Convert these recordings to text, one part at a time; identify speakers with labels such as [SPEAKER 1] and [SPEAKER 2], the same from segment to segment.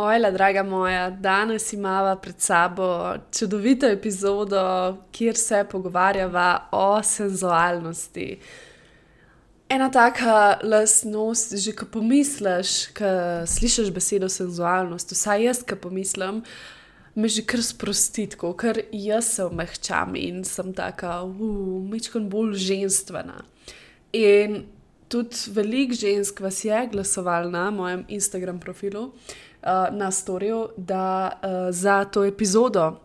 [SPEAKER 1] Ojla, draga moja, danes imamo pred sabo čudovito epizodo, kjer se pogovarjava o senzualnosti. Ena taka lastnost, že ko pomisliš, ko slišiš besedo senzualnost, vsaj jaz, ko pomislim, me že kar sprosti, ker jaz se omehčam in sem taka, umečkam bolj ženstvena. In tudi veliko žensk vas je glasovalo na mojem Instagram profilu uh, na storju, da uh, za to epizodo.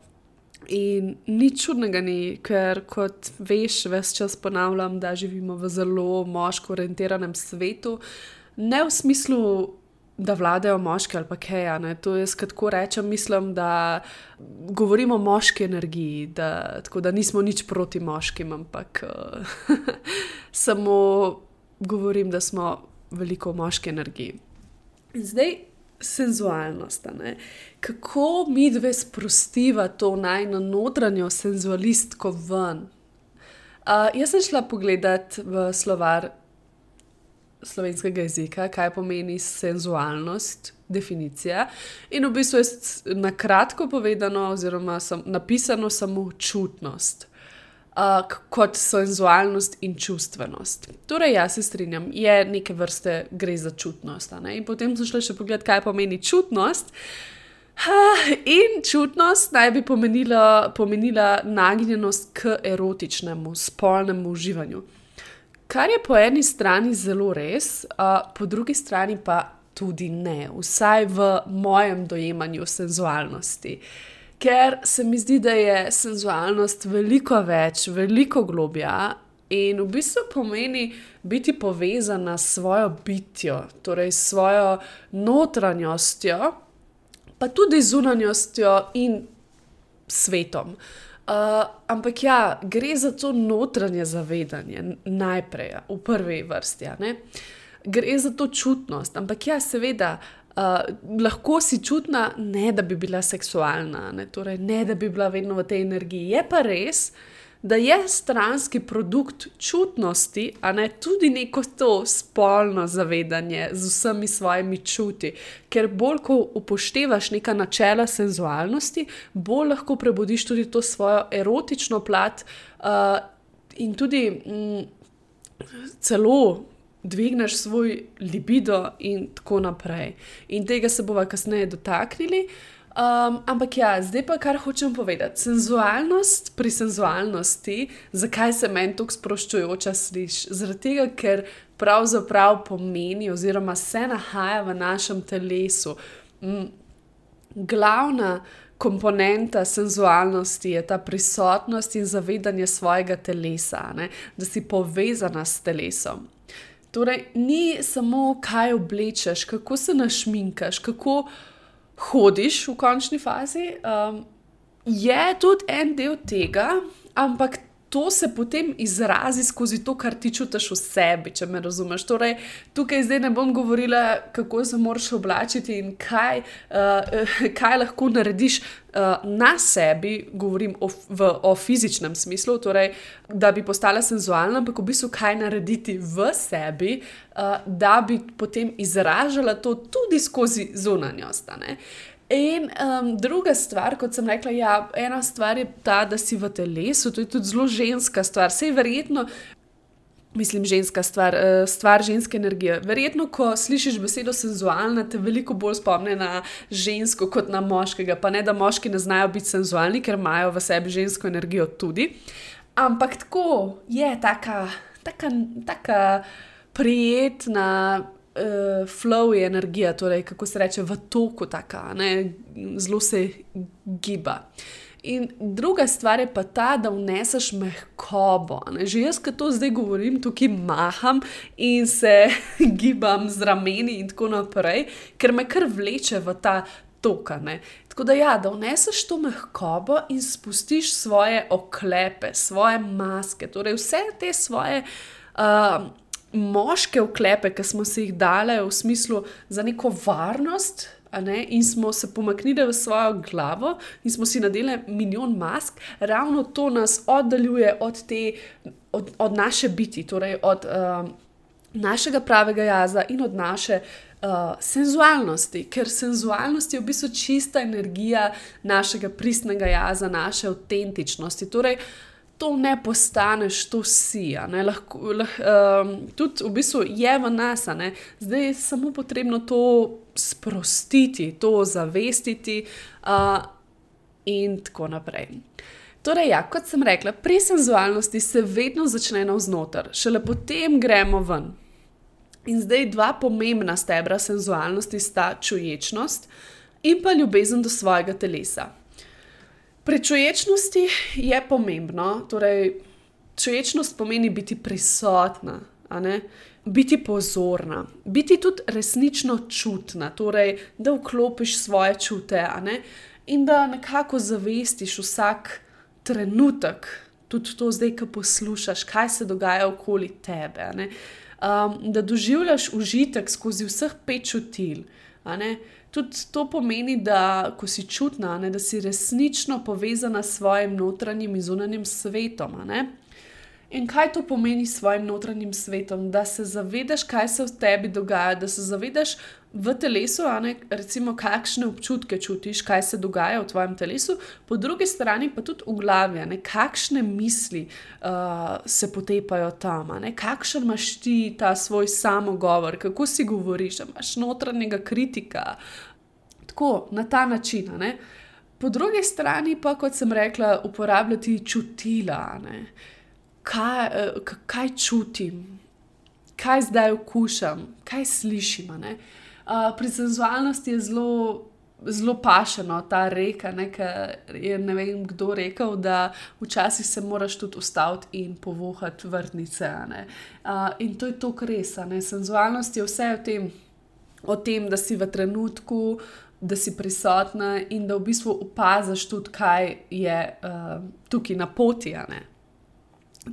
[SPEAKER 1] In nič čudnega ni, ker kot veš, ves čas ponavljam, da živimo v zelo moško orientiranem svetu, ne v smislu, da vladajo moški ali pa kaj. Ne. To jaz tako rečem, mislim, da govorimo o moški energiji, da, tako da nismo nič proti moškim, ampak uh, samo govorim, da smo veliko v moški energiji. In zdaj senzualnost. Kako mi dve sprostiva to najno notranjo senzualistko ven? Uh, jaz sem šla pogledat v slovar slovenskega jezika, kaj pomeni senzualnost, definicija. In v bistvu je na kratko povedano, oziroma sem, napisano samo čutnost uh, kot senzualnost in čustvenost. Torej, jaz se strinjam, je neke vrste gre za čutnost. In potem sem šla še pogledat, kaj pomeni čutnost. Ha, in čutnost naj bi pomenila, pomenila nagnjenost k erotičnemu, spolnemu uživanju. Kar je po eni strani zelo res, uh, po drugi strani pa tudi ne, vsaj v mojem dojemanju senzualnosti. Uh, ker se mi zdi, da je senzualnost veliko več, veliko globja in v bistvu pomeni biti povezana s svojo bitjo, torej s svojo notranjostjo, pa tudi zunanjostjo in svetom. Uh, ampak ja, gre za to notranje zavedanje, najprej, v prvi vrsti. Gre za to čutnost, ampak ja, seveda, Uh, lahko si čutna, ne da bi bila seksualna, ne, torej, ne da bi bila vedno v tej energiji. Je pa res, da je stranski produkt čutnosti, a ne tudi neko to spolno zavedanje z vsemi svojimi čuti. Ker bolj, ko upoštevaš neka načela senzualnosti, bolj lahko prebudiš tudi to svojo erotično plat uh, in tudi mm, celo dvigneš svoj libido, in tako naprej. In tega se bomo kasneje dotaknili. Um, ampak ja, zdaj pa kar hočem povedati. Senzualnost pri senzualnosti, zakaj se meni tako sproščujoča sliši? Zaradi tega, ker pravzaprav pomeni, oziroma se nahaja v našem telesu. M, glavna komponenta senzualnosti je ta prisotnost in zavedanje svojega telesa, ne? da si povezana s telesom. Torej, ni samo, kaj oblečeš, kako se našminkaš, kako hodiš v končni fazi. Um, je tudi en del tega, ampak to se potem izrazi skozi to, kar ti čutiš v sebi, če me razumeš. Torej, tukaj zdaj ne bom govorila, kako se moraš oblačiti in kaj, uh, kaj lahko narediš uh, na sebi, govorim o, v, o fizičnem smislu, torej, da bi postala senzualna, ampak v bistvu kaj narediti v sebi, uh, da bi potem izražala to tudi skozi zunanjost. In um, druga stvar, kot sem rekla, ja, ena stvar je ta, da si v telesu, to je tudi zelo ženska stvar. Sej verjetno, mislim, ženska stvar, uh, stvar ženske energije. Verjetno, ko slišiš besedo senzualna, te veliko bolj spomne na žensko kot na moškega. Pa ne, da moški ne znajo biti senzualni, ker imajo v sebi žensko energijo tudi. Ampak tako je, taka, taka, taka prijetna uh, flow je energija, torej kako se reče v toku, taka, ne, zelo se giba. In druga stvar je pa ta, da vneseš mehkobo. Ne? Že jaz, ki to zdaj govorim, tukaj maham in se gibam z rameni in tako naprej, ker me kar vleče v ta tokane. Tako da, ja, da vneseš to mehkobo in spustiš svoje oklepe, svoje maske, torej vse te svoje. Uh, Moške oklepe, ki smo si jih dali v smislu za neko varnost, ne, in smo se pomaknili v svojo glavo in smo si nadeli milijon mask, ravno to nas oddaljuje od, te, od, od naše biti, torej od uh, našega pravega jaza in od naše uh, senzualnosti, ker senzualnost je v bistvu čista energija našega pristnega jaza, naše avtentičnosti. Torej, To ne postaneš, to si. Lahko, lah, um, tudi v bistvu je v nas, zdaj je samo potrebno to sprostiti, to zavestiti, uh, in tako naprej. Torej, ja, kot sem rekla, pri senzualnosti se vedno začne navznoter, šele potem gremo ven. In zdaj dva pomembna stebra senzualnosti sta čuječnost in pa ljubezen do svojega telesa. Pri čuječnosti je pomembno, torej, čuječnost pomeni biti prisotna, biti pozorna, biti tudi resnično čutna, torej, da vklopiš svoje čute in da nekako zavestiš vsak trenutek, tudi to zdaj, ki poslušaš, kaj se dogaja okoli tebe um, da doživljaš užitek skozi vseh pet čutil. Tudi to pomeni, da ko si čutna, ne, da si resnično povezana s svojim notranjim in zunanjim svetom. In kaj to pomeni s svojim notranjim svetom? Da se zavedaš, kaj se v tebi dogaja, da se zavedaš v telesu, ne, recimo, kakšne občutke čutiš, kaj se dogaja v tvojem telesu, po drugi strani pa tudi v glavi, ne, kakšne misli uh, se potepajo tam, ne, kakšen imaš ti ta svoj samogovor, kako si govoriš, imaš notranjega kritika. Tako na ta način. Ne. Po drugi strani pa, kot sem rekla, uporabljati čutila. Ne kaj, eh, kaj čutim, kaj zdaj okušam, kaj slišim. Uh, pri senzualnosti je zelo. Zelo pašeno ta reka, ne, je ne vem kdo rekel, da včasih se moraš tudi ustaviti in povohati vrtnice. Uh, in to je to, kar res. Ne. Senzualnost je vse o tem, o tem, da si v trenutku, da si prisotna in da v bistvu opaziš tudi, kaj je uh, tukaj na poti.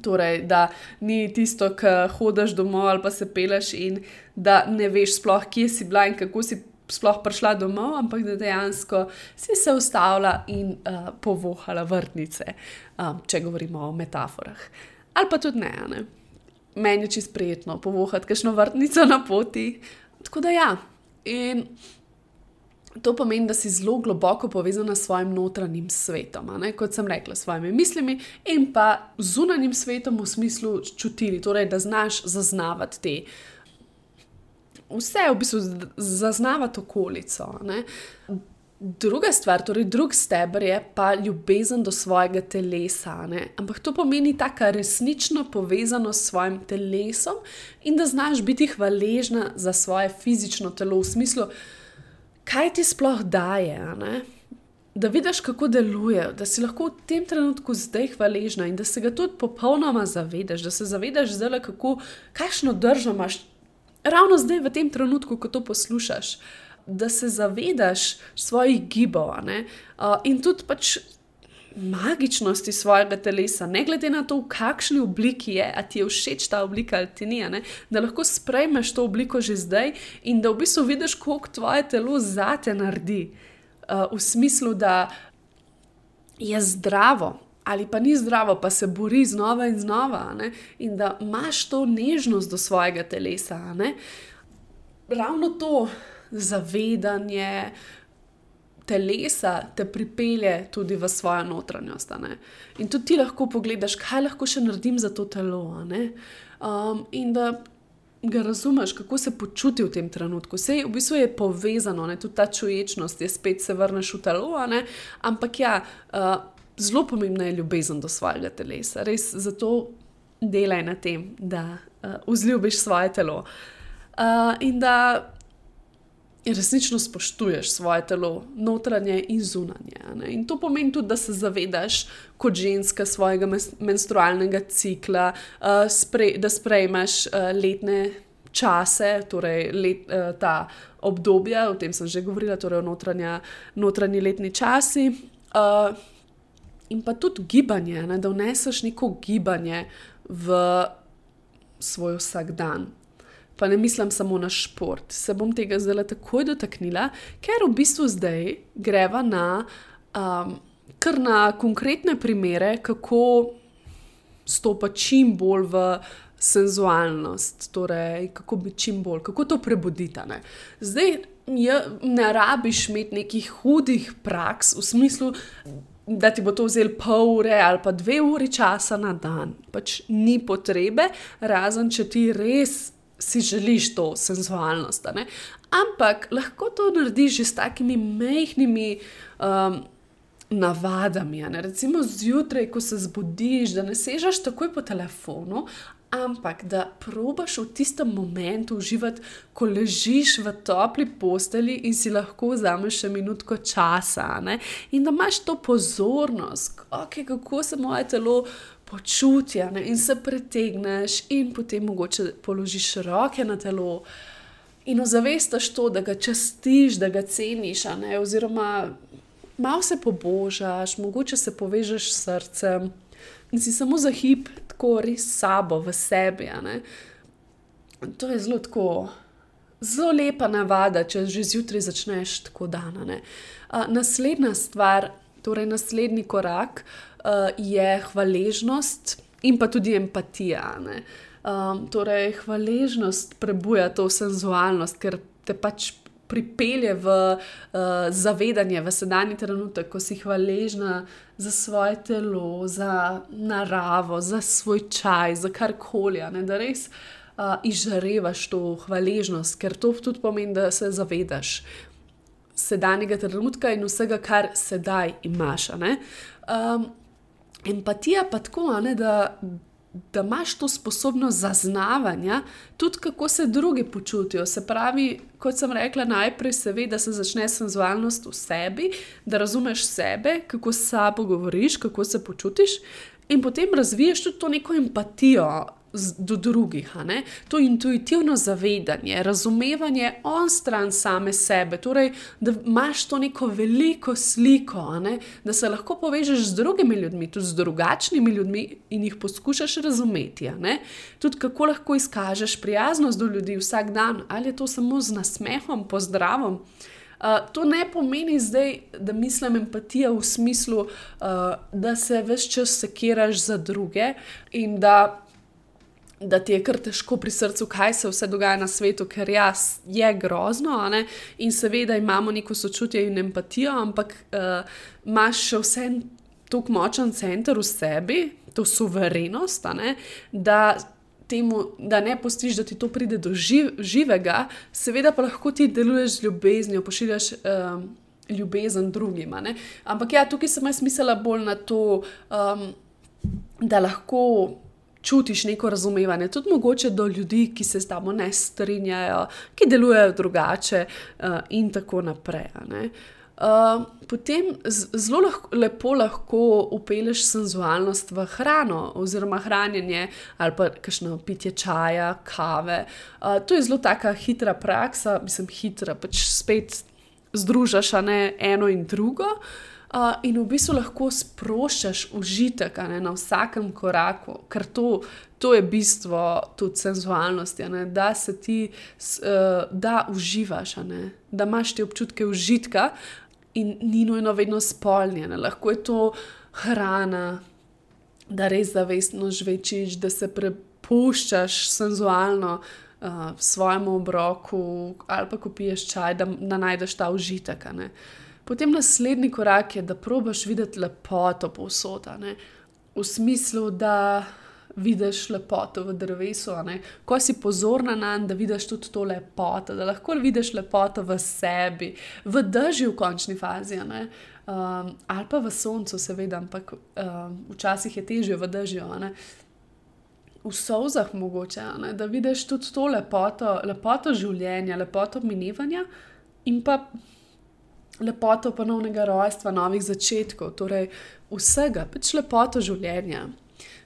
[SPEAKER 1] Torej, da ni tisto, ki hodiš domov ali pa se peleš in da ne veš sploh, kje si bila in kako si sploh prišla domov, ampak da dejansko si se ustavila in uh, povohala vrtnice, um, če govorimo o metaforah. Ali pa tudi ne, ne. meni je čisto prijetno povohati kakšno vrtnico na poti. Tako da ja. In To pomeni, da si zelo globoko povezana s svojim notranjim svetom, kot sem rekla, s svojimi mislimi in pa zunanjim svetom v smislu čutili, torej da znaš zaznavati te. Vse v bistvu zaznavati okolico. Ne? Druga stvar, torej drug stebr je pa ljubezen do svojega telesa. Ne? Ampak to pomeni tako resnično povezano s svojim telesom in da znaš biti hvaležna za svoje fizično telo v smislu, da kaj ti sploh daje, da vidiš, kako deluje, da si lahko v tem trenutku zdaj hvaležna in da se ga tudi popolnoma zavedaš, da se zavedaš zelo, kako, kakšno držo imaš ravno zdaj v tem trenutku, ko to poslušaš. Da se zavedaš svojih gibov uh, in tudi pač magičnosti svojega telesa, ne glede na to, v kakšni obliki je, a ti je všeč ta oblika ali ti ni, ne? da lahko sprejmeš to obliko že zdaj in da v bistvu vidiš, koliko tvoje telo zate naredi. Uh, v smislu, da je zdravo. Ali pa ni zdravo, pa se bori znova in znova, ne? in da imaš to nežnost do svojega telesa. Ne? Ravno to zavedanje, uh, telesa te pripelje tudi v svojo notranjost. In tudi ti lahko pogledaš, kaj lahko še naredim za to telo. Um, in da ga razumeš, kako se počuti v tem trenutku. Vse v bistvu je povezano, ne? tudi ta čuječnost je spet se vrneš v telo. Ampak ja, uh, zelo pomembna je ljubezen do svojega telesa. Res zato delaj na tem, da uh, vzljubiš svoje telo. Uh, in da resnično spoštuješ svoje telo, notranje in zunanje. Ne? In to pomeni tudi, da se zavedaš kot ženska svojega menstrualnega cikla, uh, sprej, da sprejmeš uh, letne čase, torej let, uh, ta obdobja, o tem sem že govorila, torej notranja, notranji letni časi. Uh, in pa tudi gibanje, ne, da vneseš neko gibanje v svoj vsakdan. Pa ne mislim samo na šport, se bom tega zdaj takoj dotaknila, ker v bistvu zdaj greva na um, kar na konkretne primere, kako stopiti čim bolj v senzualnost, torej kako biti čim bolj, kako to prebuditi. Ne? Zdaj ja, ne rabiš imeti nekih hudih praks v smislu. Da ti bo to vzelo pol ure ali pa dve uri časa na dan, pač ni potrebe, razen če ti res si želiš to senzualnost. Ampak lahko to narediš že s takimi mehkimi um, navadami. Recimo zjutraj, ko se zbudiš, da ne sežeš takoj po telefonu, ampak da probaš v tistem momentu uživati, ko ležiš v topli posteli in si lahko vzameš še minutko časa. Ne? In da imaš to pozornost, okay, kako se moje telo. Počutja ne? in se pretegneš, in potem mogoče položiš roke na telo in ozavestiš to, da ga častiš, da ga ceniš, oziroma malo se pobožaš, mogoče se povežeš s srcem in si samo za hip tako res sabo, v sebi. To je zelo, tako, zelo lepa navada, če že zjutraj začneš tako dan. Naslednja stvar, torej naslednji korak, uh, je hvaležnost in pa tudi empatija. Um, torej, hvaležnost prebuja to senzualnost, ker te pač pripelje v uh, zavedanje, v sedanji trenutek, ko si hvaležna za svoje telo, za naravo, za svoj čaj, za karkoli, da res uh, izžarevaš to hvaležnost, ker to tudi pomeni, da se zavedaš sedanjega trenutka in vsega, kar sedaj imaš. Um, empatija pa tako, ne, da da imaš to sposobnost zaznavanja, tudi kako se drugi počutijo. Se pravi, kot sem rekla, najprej se ve, da se začne senzualnost v sebi, da razumeš sebe, kako s sabo govoriš, kako se počutiš, in potem razviješ tudi to neko empatijo do drugih. To intuitivno zavedanje, razumevanje on stran same sebe, torej, da imaš to neko veliko sliko, da se lahko povežeš z drugimi ljudmi, tudi z drugačnimi ljudmi in jih poskušaš razumeti. Tudi kako lahko izkažeš prijaznost do ljudi vsak dan, ali je to samo z nasmehom, pozdravom. Uh, to ne pomeni zdaj, da mislim empatija v smislu, uh, da se vse čas sekiraš za druge in da da ti je kar težko pri srcu, kaj se vse dogaja na svetu, ker jaz je grozno. In seveda imamo neko sočutje in empatijo, ampak uh, imaš še vse tako močen center v sebi, to suverenost, da, temu, da ne postiš, da ti to pride do živ, živega, seveda pa lahko ti deluješ z ljubeznijo, pošiljaš. Uh, Ljubezen drugim. Ampak ja, tukaj sem jaz mislila bolj na to, um, da lahko čutiš neko razumevanje, tudi mogoče do ljudi, ki se z tabo ne strinjajo, ki delujejo drugače, uh, in tako naprej. Uh, potem zelo lahko, lepo lahko upelješ senzualnost v hrano, oziroma hranjenje, ali pa kakšno pitje čaja, kave. Uh, to je zelo taka hitra praksa, mislim, hitra, pač spet združaš eno in drugo. Uh, Uh, in v bistvu lahko sproščaš užitek ne, na vsakem koraku, ker to, to je bistvo tudi senzualnosti, ne, da se ti uh, da uživaš, ne, da imaš ti občutke užitka in ni nujno vedno spolnjene. Lahko je to hrana, da res zavestno žvečiš, da se prepuščaš senzualno. Uh, v svojem obroku, ali pa ko piješ čaj, da, da najdeš ta užitek. Uh, Potem naslednji korak je, da probiš videti lepoto povsod, v smislu, da vidiš lepoto v drevesu, ko si pozorna na njen, da vidiš tudi to lepoto, da lahko vidiš lepoto v sebi, v držju v končni fazi. Um, ali pa v soncu, seveda, ampak um, včasih je težje v držju. V sozah mogoče, ne? da vidiš tudi to lepoto, lepoto življenja, lepoto minevanja in pa lepoto ponovnega rojstva, novih začetkov, torej vsega, pač lepoto življenja.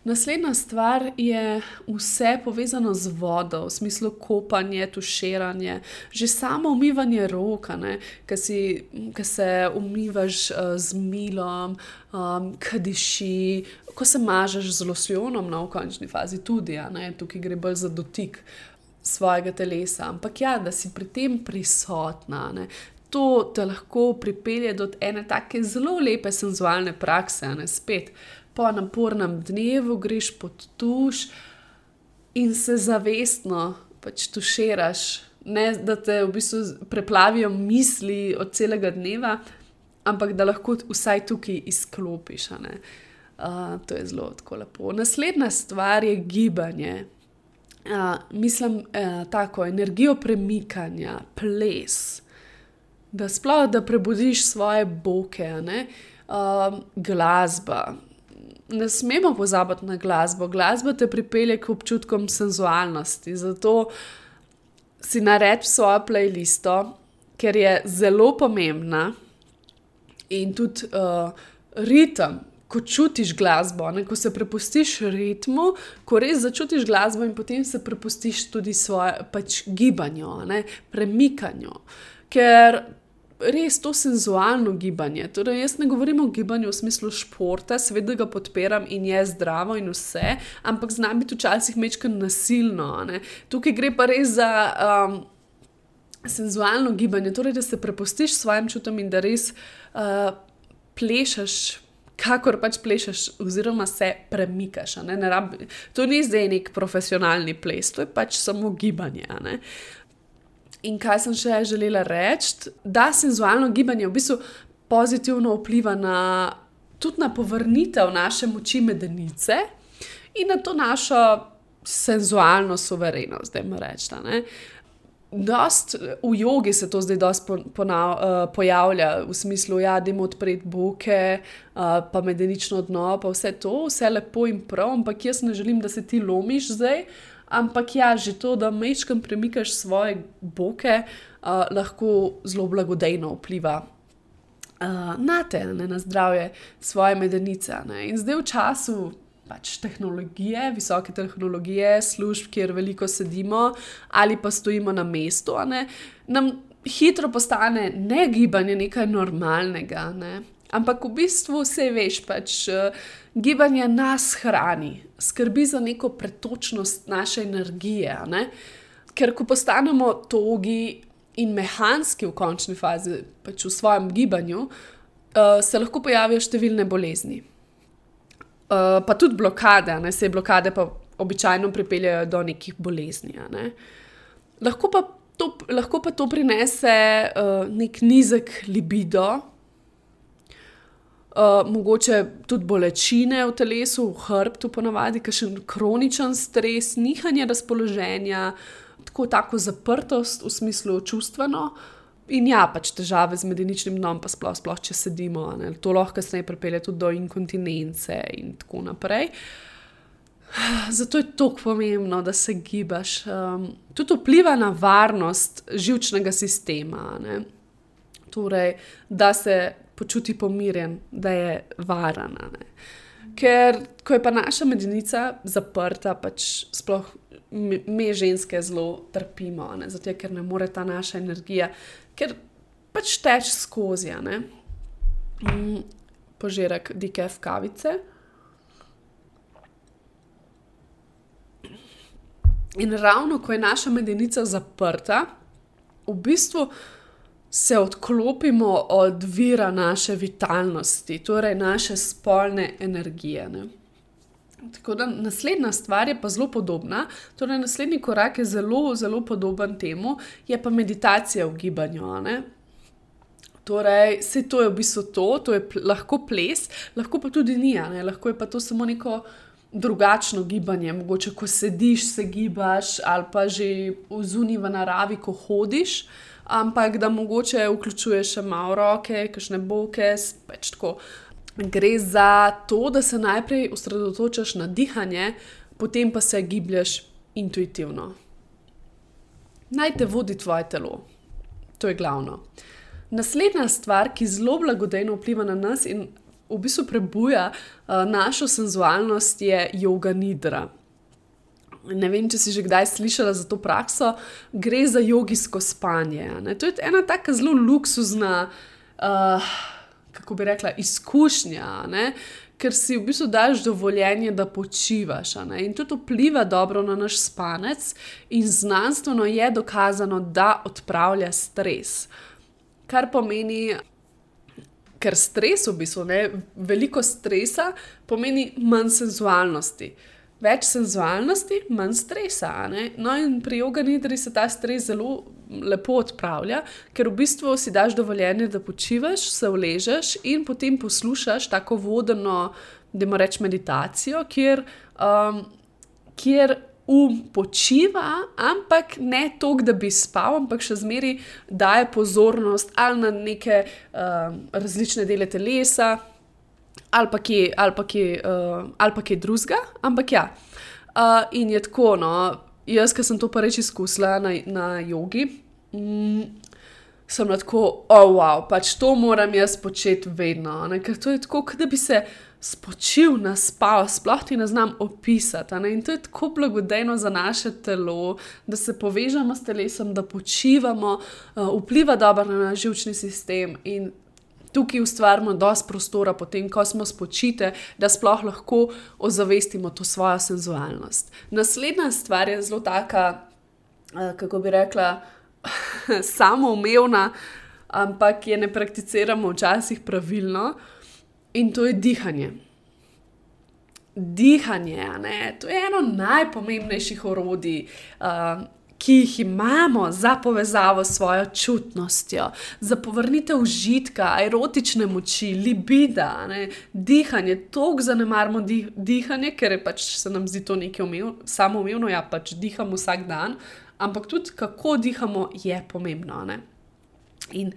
[SPEAKER 1] Naslednja stvar je vse povezano z vodo, v smislu kopanja, tuširanja, že samo umivanje roka, ki se umivaš uh, z milom, um, kadiši, ko se mažeš z losjonom, no, končni fazi tudi, tukaj gre bolj za dotik svojega telesa. Ampak ja, da si pri tem prisotna. Ne? To te lahko pripelje do ene tako zelo lepe senzualne prakse, ne spet po napornem dnevu greš pod tuš in se zavestno pač tuširaš. Ne da te v bistvu preplavijo misli od celega dneva, ampak da lahko vsaj tukaj izklopiš. Uh, to je zelo lepo. Naslednja stvar je gibanje. Uh, mislim, uh, tako energijo premikanja, ples, da sploh da prebudiš svoje boke, uh, glasba, ne smemo pozabiti na glasbo. Glasba te pripelje k občutkom senzualnosti. Zato si naredi svojo playlisto, ker je zelo pomembna in tudi uh, ritem. Ko čutiš glasbo, ne, ko se prepustiš ritmu, ko res začutiš glasbo, in potem se prepustiš tudi svoje pač, gibanju, ne, premikanju. Ker res to senzualno gibanje. Torej, jaz ne govorim o gibanju v smislu športa, seveda ga podpiram in je zdravo in vse, ampak znam biti včasih mečkar nasilno. Ne? Tukaj gre pa res za. Um, Senzualno gibanje, torej da se prepustiš svojim čutom in da res uh, plešeš, kakor pač plešeš, oziroma se premikaš. Ne? Ne rabi, to ni zdaj nek profesionalni ples, to je pač samo gibanje. Uh, In kaj sem še želela reči, da senzualno gibanje v bistvu pozitivno vpliva na, tudi na povrnitev naše moči medenice in na to našo senzualno suverenost, da jim rečem. Dost, v jogi se to zdaj dosti uh, pojavlja, v smislu, da ja, je odpreti boke, uh, pa medenično dno, pa vse to, vse lepo in prav, ampak jaz ne želim, da se ti lomiš zdaj, Ampak ja, že to, da mečkam premikaš svoje boke, uh, lahko zelo blagodejno vpliva uh, na te, ne, na zdravje svoje medenice. Ne. In zdaj v času pač tehnologije, visoke tehnologije, služb, kjer veliko sedimo ali pa stojimo na mestu, ne, nam hitro postane ne gibanje nekaj normalnega. Ne. Ampak v bistvu vse veš, pač uh, gibanje nas hrani, skrbi za neko pretočnost naše energije. Ker ko postanemo togi in mehanski v končni fazi, pač v svojem gibanju, uh, se lahko pojavijo številne bolezni. Uh, pa tudi blokade, ne? se blokade pa običajno pripeljajo do nekih bolezni. Ne? Lahko, pa to, lahko pa to prinese uh, nek nizek libido, uh, mogoče tudi bolečine v telesu, v hrbtu, ponavadi, kakšen kroničen stres, nihanje razpoloženja, tako, tako zaprtost v smislu čustveno. In ja, pač težave z medeničnim dnom, pa sploh, sploh če sedimo, ne? to lahko kasneje pripelje tudi do inkontinence in tako naprej. Zato je tako pomembno, da se gibaš. Um, tudi vpliva na varnost žilčnega sistema. Ne? Torej, da se počuti pomirjen, da je varana. Ne. Ker, ko je pa naša medenica zaprta, pač sploh mi, ženske, zelo trpimo, ne, zato ker ne more ta naša energija, ker pač teč skozi. Mm, požirek dikev kavice. In ravno ko je naša medenica zaprta, v bistvu se odklopimo od vira naše vitalnosti, torej naše spolne energije. Ne? Tako da naslednja stvar je pa zelo podobna, torej naslednji korak je zelo, zelo podoben temu, je pa meditacija v gibanju. Ne? Torej, vse to je v bistvu to, to je lahko ples, lahko pa tudi ni, ne? lahko je pa to samo neko drugačno gibanje. Mogoče, ko sediš, se gibaš, ali pa že v zunji v naravi, ko hodiš ampak da mogoče vključuješ še malo roke, kakšne boke, pač tako. Gre za to, da se najprej osredotočaš na dihanje, potem pa se giblješ intuitivno. Naj te vodi tvoje telo, to je glavno. Naslednja stvar, ki zelo blagodejno vpliva na nas in v bistvu prebuja uh, našo senzualnost, je yoga nidra. Ne vem, če si že kdaj slišala za to prakso, gre za jogijsko spanje. Ne? To je ena tako zelo luksuzna, uh, kako bi rekla, izkušnja, ne? ker si v bistvu daš dovoljenje, da počivaš. In to vpliva dobro na naš spanec, in znanstveno je dokazano, da odpravlja stres. Kar pomeni, ker stres, v bistvu, ne, veliko stresa pomeni manj senzualnosti. Več senzualnosti, manj stresa. No, in pri joganidri se ta stres zelo lepo odpravlja, ker v bistvu si daš dovoljenje, da počivaš, se uležeš in potem poslušaš tako vodeno, da imaš reč meditacijo, kjer, um, kjer um počiva, ampak ne toliko, da bi spal, ampak še zmeraj daje pozornost ali na neke uh, različne dele telesa, ali pa kje, ali pa kje, uh, ali pa kje drugega. Ampak ja, uh, in je tako, no, jaz, ki sem to pa reči izkusila na, na jogi. Mm, Sem lahko, oh, wow, pač to moram jaz početi vedno. Ne? Ker to je tako, da bi se spočil, naspal, sploh ti ne znam opisati. Ne? In to je tako blagodejno za naše telo, da se povežemo s telesom, da počivamo, uh, vpliva dobro na naš živčni sistem. In tukaj ustvarjamo dosti prostora, potem, ko smo spočite, da sploh lahko ozavestimo to svojo senzualnost. Naslednja stvar je zelo taka, uh, kako bi rekla, samoumevna, ampak je ne prakticiramo včasih pravilno. In to je dihanje. Dihanje, ne? to je eno najpomembnejših orodij, uh, ki jih imamo za povezavo s svojo čutnostjo, za povrnitev užitka, erotične moči, libida. Ne? Dihanje, tako zanemarimo dih, dihanje, ker pač se nam zdi to nekaj samoumevno, ja pač dihamo vsak dan, ampak tudi kako dihamo je pomembno. Ne? In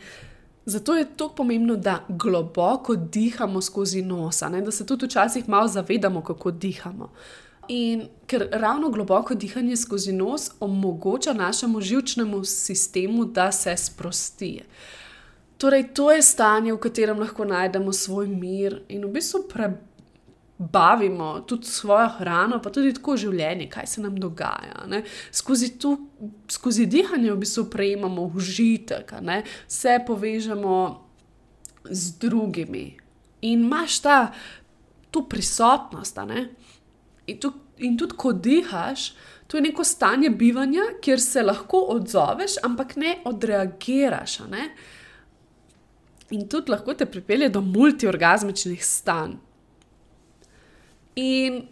[SPEAKER 1] Zato je tako pomembno, da globoko dihamo skozi nos, da se tudi včasih malo zavedamo, kako dihamo. In ker ravno globoko dihanje skozi nos omogoča našemu žilčnemu sistemu, da se sprosti. Torej, to je stanje, v katerem lahko najdemo svoj mir in v bistvu prebudimo bavimo tudi svojo hrano, pa tudi tako življenje, kaj se nam dogaja. Skozi, tu, skozi dihanje v bistvu prejemamo užitek, vse povežemo z drugimi in imaš ta tu prisotnost. In, tu, in tudi, ko dihaš. To je neko stanje bivanja, kjer se lahko odzoveš, ampak ne odreagiraš. Ne? In tudi lahko te pripelje do multiorgasmičnih stanj. In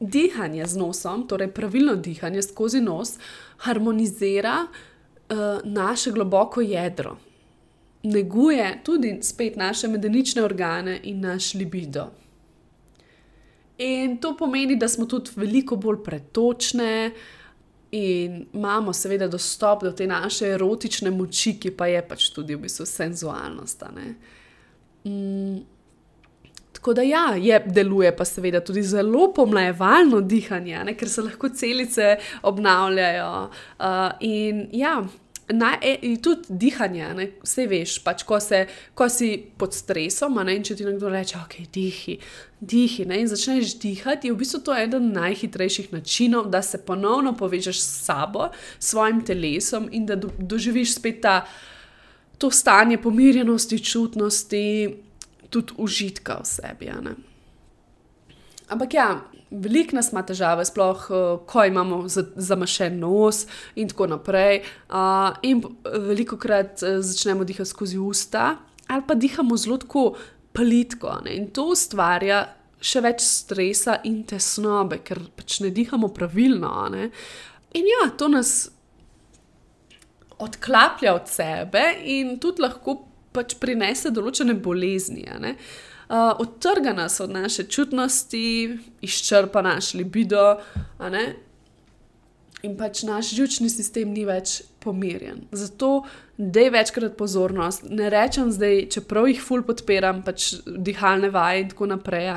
[SPEAKER 1] dihanje z nosom, torej pravilno dihanje skozi nos, harmonizira uh, naše globoko jedro, neguje tudi spet naše medenične organe in naš libido. In to pomeni, da smo tudi veliko bolj pretočne in imamo, seveda, dostop do te naše erotične moči, ki pa je pač tudi v bistvu senzualnost. Mm. Tako da, ja, je, deluje pa seveda tudi zelo pomlajevalno dihanje, ne, ker se lahko celice obnavljajo. Uh, in ja, na, e, tudi dihanje, ne, vse veš, pač, ko, se, ko si pod stresom, ne, in če ti nekdo reče, ok, dihi, dihi, ne, in začneš dihati, je v bistvu to eden najhitrejših načinov, da se ponovno povežeš s sabo, s svojim telesom in da do, doživiš spet ta, to stanje pomirjenosti, čutnosti tudi užitka v sebi. Ampak ja, veliko nas ima težave, sploh uh, ko imamo zamašen nos in tako naprej. Uh, in veliko krat uh, začnemo dihati skozi usta, ali pa dihamo zelo tako plitko. Ne? In to ustvarja še več stresa in tesnobe, ker pač ne dihamo pravilno. Ne? In ja, to nas odklaplja od sebe in tudi lahko pač prinese določene bolezni. Uh, odtrga nas od naše čutnosti, izčrpa naš libido, in pač naš žilčni sistem ni več pomirjen. Zato dej večkrat pozornost. Ne rečem zdaj, čeprav jih ful podpiram, pač dihalne vaje in tako naprej,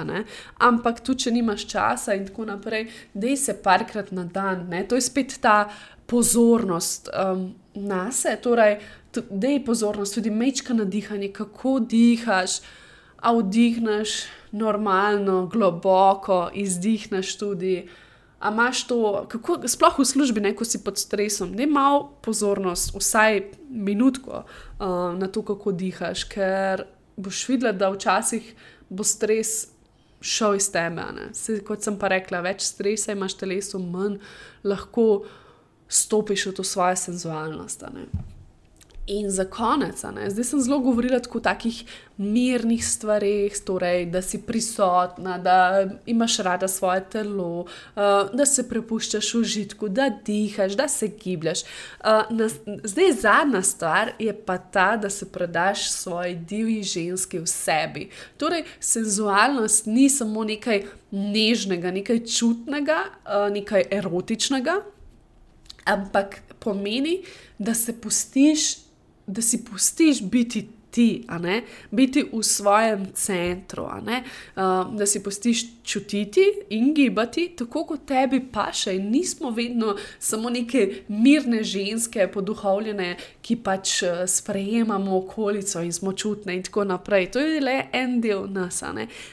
[SPEAKER 1] ampak tudi, če nimaš časa in tako naprej, dej se parkrat na dan. Ne? To je spet ta pozornost um, na sebe. Torej, da je pozornost tudi mečka na dihanje, kako dihaš. a vdihneš normalno, globoko, izdihneš tudi. A imaš to, kako, sploh v službi, ne, ko si pod stresom, da imaš pozornost, vsaj minutko uh, na to, kako dihaš, ker boš videla, da včasih bo stres šel iz tebe. Se, kot sem pa rekla, več stresa imaš v telesu, manj lahko stopiš v to svojo senzualnost. In za konec, zdaj sem zelo govorila o takih mirnih stvarih, torej, da si prisotna, da imaš rada svoje telo, uh, da se prepuščaš užitku, da dihaš, da se gibljaš. Uh, na, zdaj zadnja stvar je pa ta, da se predaš svoji divji ženski v sebi. Torej, senzualnost ni samo nekaj nežnega, nekaj čutnega, uh, nekaj erotičnega, ampak pomeni, da se pustiš da si pustiš biti ti, biti v svojem centru, uh, da si pustiš čutiti in gibati tako, kot tebi paše. In nismo vedno samo neke mirne ženske, poduhovljene, ki pač uh, sprejemamo okolico in smo čutne in tako naprej. To je le en del nas,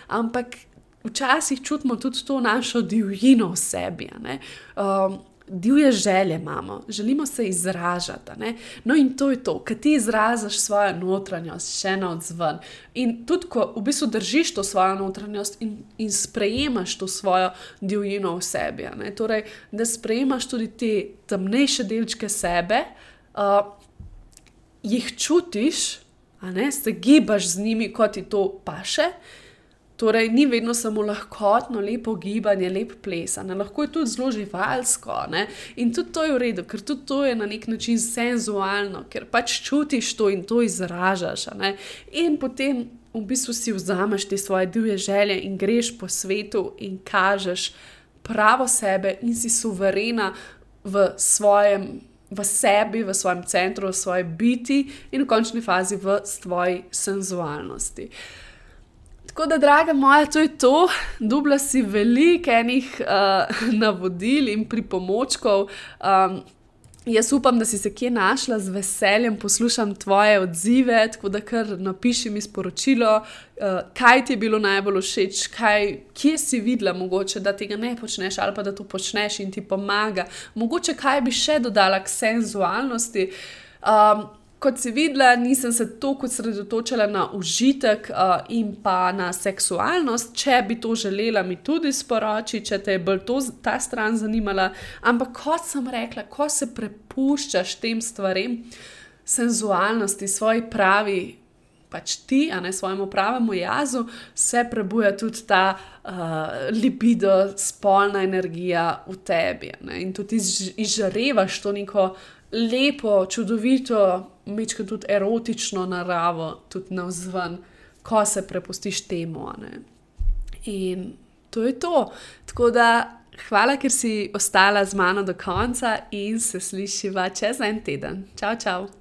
[SPEAKER 1] ampak. Včasih čutimo tudi to našo divjino v sebi. Um, divje želje imamo, želimo se izražati. No, in to je to, kad ti izražaš svojo notranjost, še na odzven. In tudi, ko v bistvu držiš to svojo notranjost in, in sprejemaš to svojo divjino v sebi. Torej, da sprejemaš tudi te temnejše delčke sebe, uh, jih čutiš, se gibaš z njimi, kot ti to paše. Torej, ni vedno samo lahkotno, lepo gibanje, lep ples, ne? lahko je tudi zelo živalsko. Ne? In tudi to je v redu, ker tudi to je na nek način senzualno, ker pač čutiš to in to izražaš. In potem v bistvu si vzameš te svoje divje želje in greš po svetu in kažeš pravo sebe in si suverena v svojem. V sebi, v svojem centru, v svoji biti, in v končni fazi v svoji senzualnosti. Uh, Tako da, draga moja, to je to. Dubla si veliko enih uh, navodil in pripomočkov. Um, jaz upam, da si se kje našla, z veseljem poslušam tvoje odzive. Tako da, kar napiši mi sporočilo, uh, kaj ti je bilo najbolj všeč, kaj, kje si videla, mogoče, da tega ne počneš ali pa da to počneš in ti pomaga. Mogoče kaj bi še dodala k senzualnosti. Um, Kot si videla, nisem se toliko osredotočila na užitek uh, in pa na seksualnost. Če bi to želela, mi tudi sporoči, če te je bolj to, ta stran zanimala. Ampak kot sem rekla, ko se prepuščaš tem stvarem, senzualnosti, svoji pravi, pač ti, a ne svojemu pravemu jazu, se prebuja tudi ta uh, libido, spolna energija v tebi. Ne? In tudi izžarevaš to neko lepo, čudovito, mečko tudi erotično naravo, tudi na vzven, ko se prepustiš temu. In to je to. Tako da hvala, ker si ostala z mano do konca in se slišiva čez en teden. Čau, čau!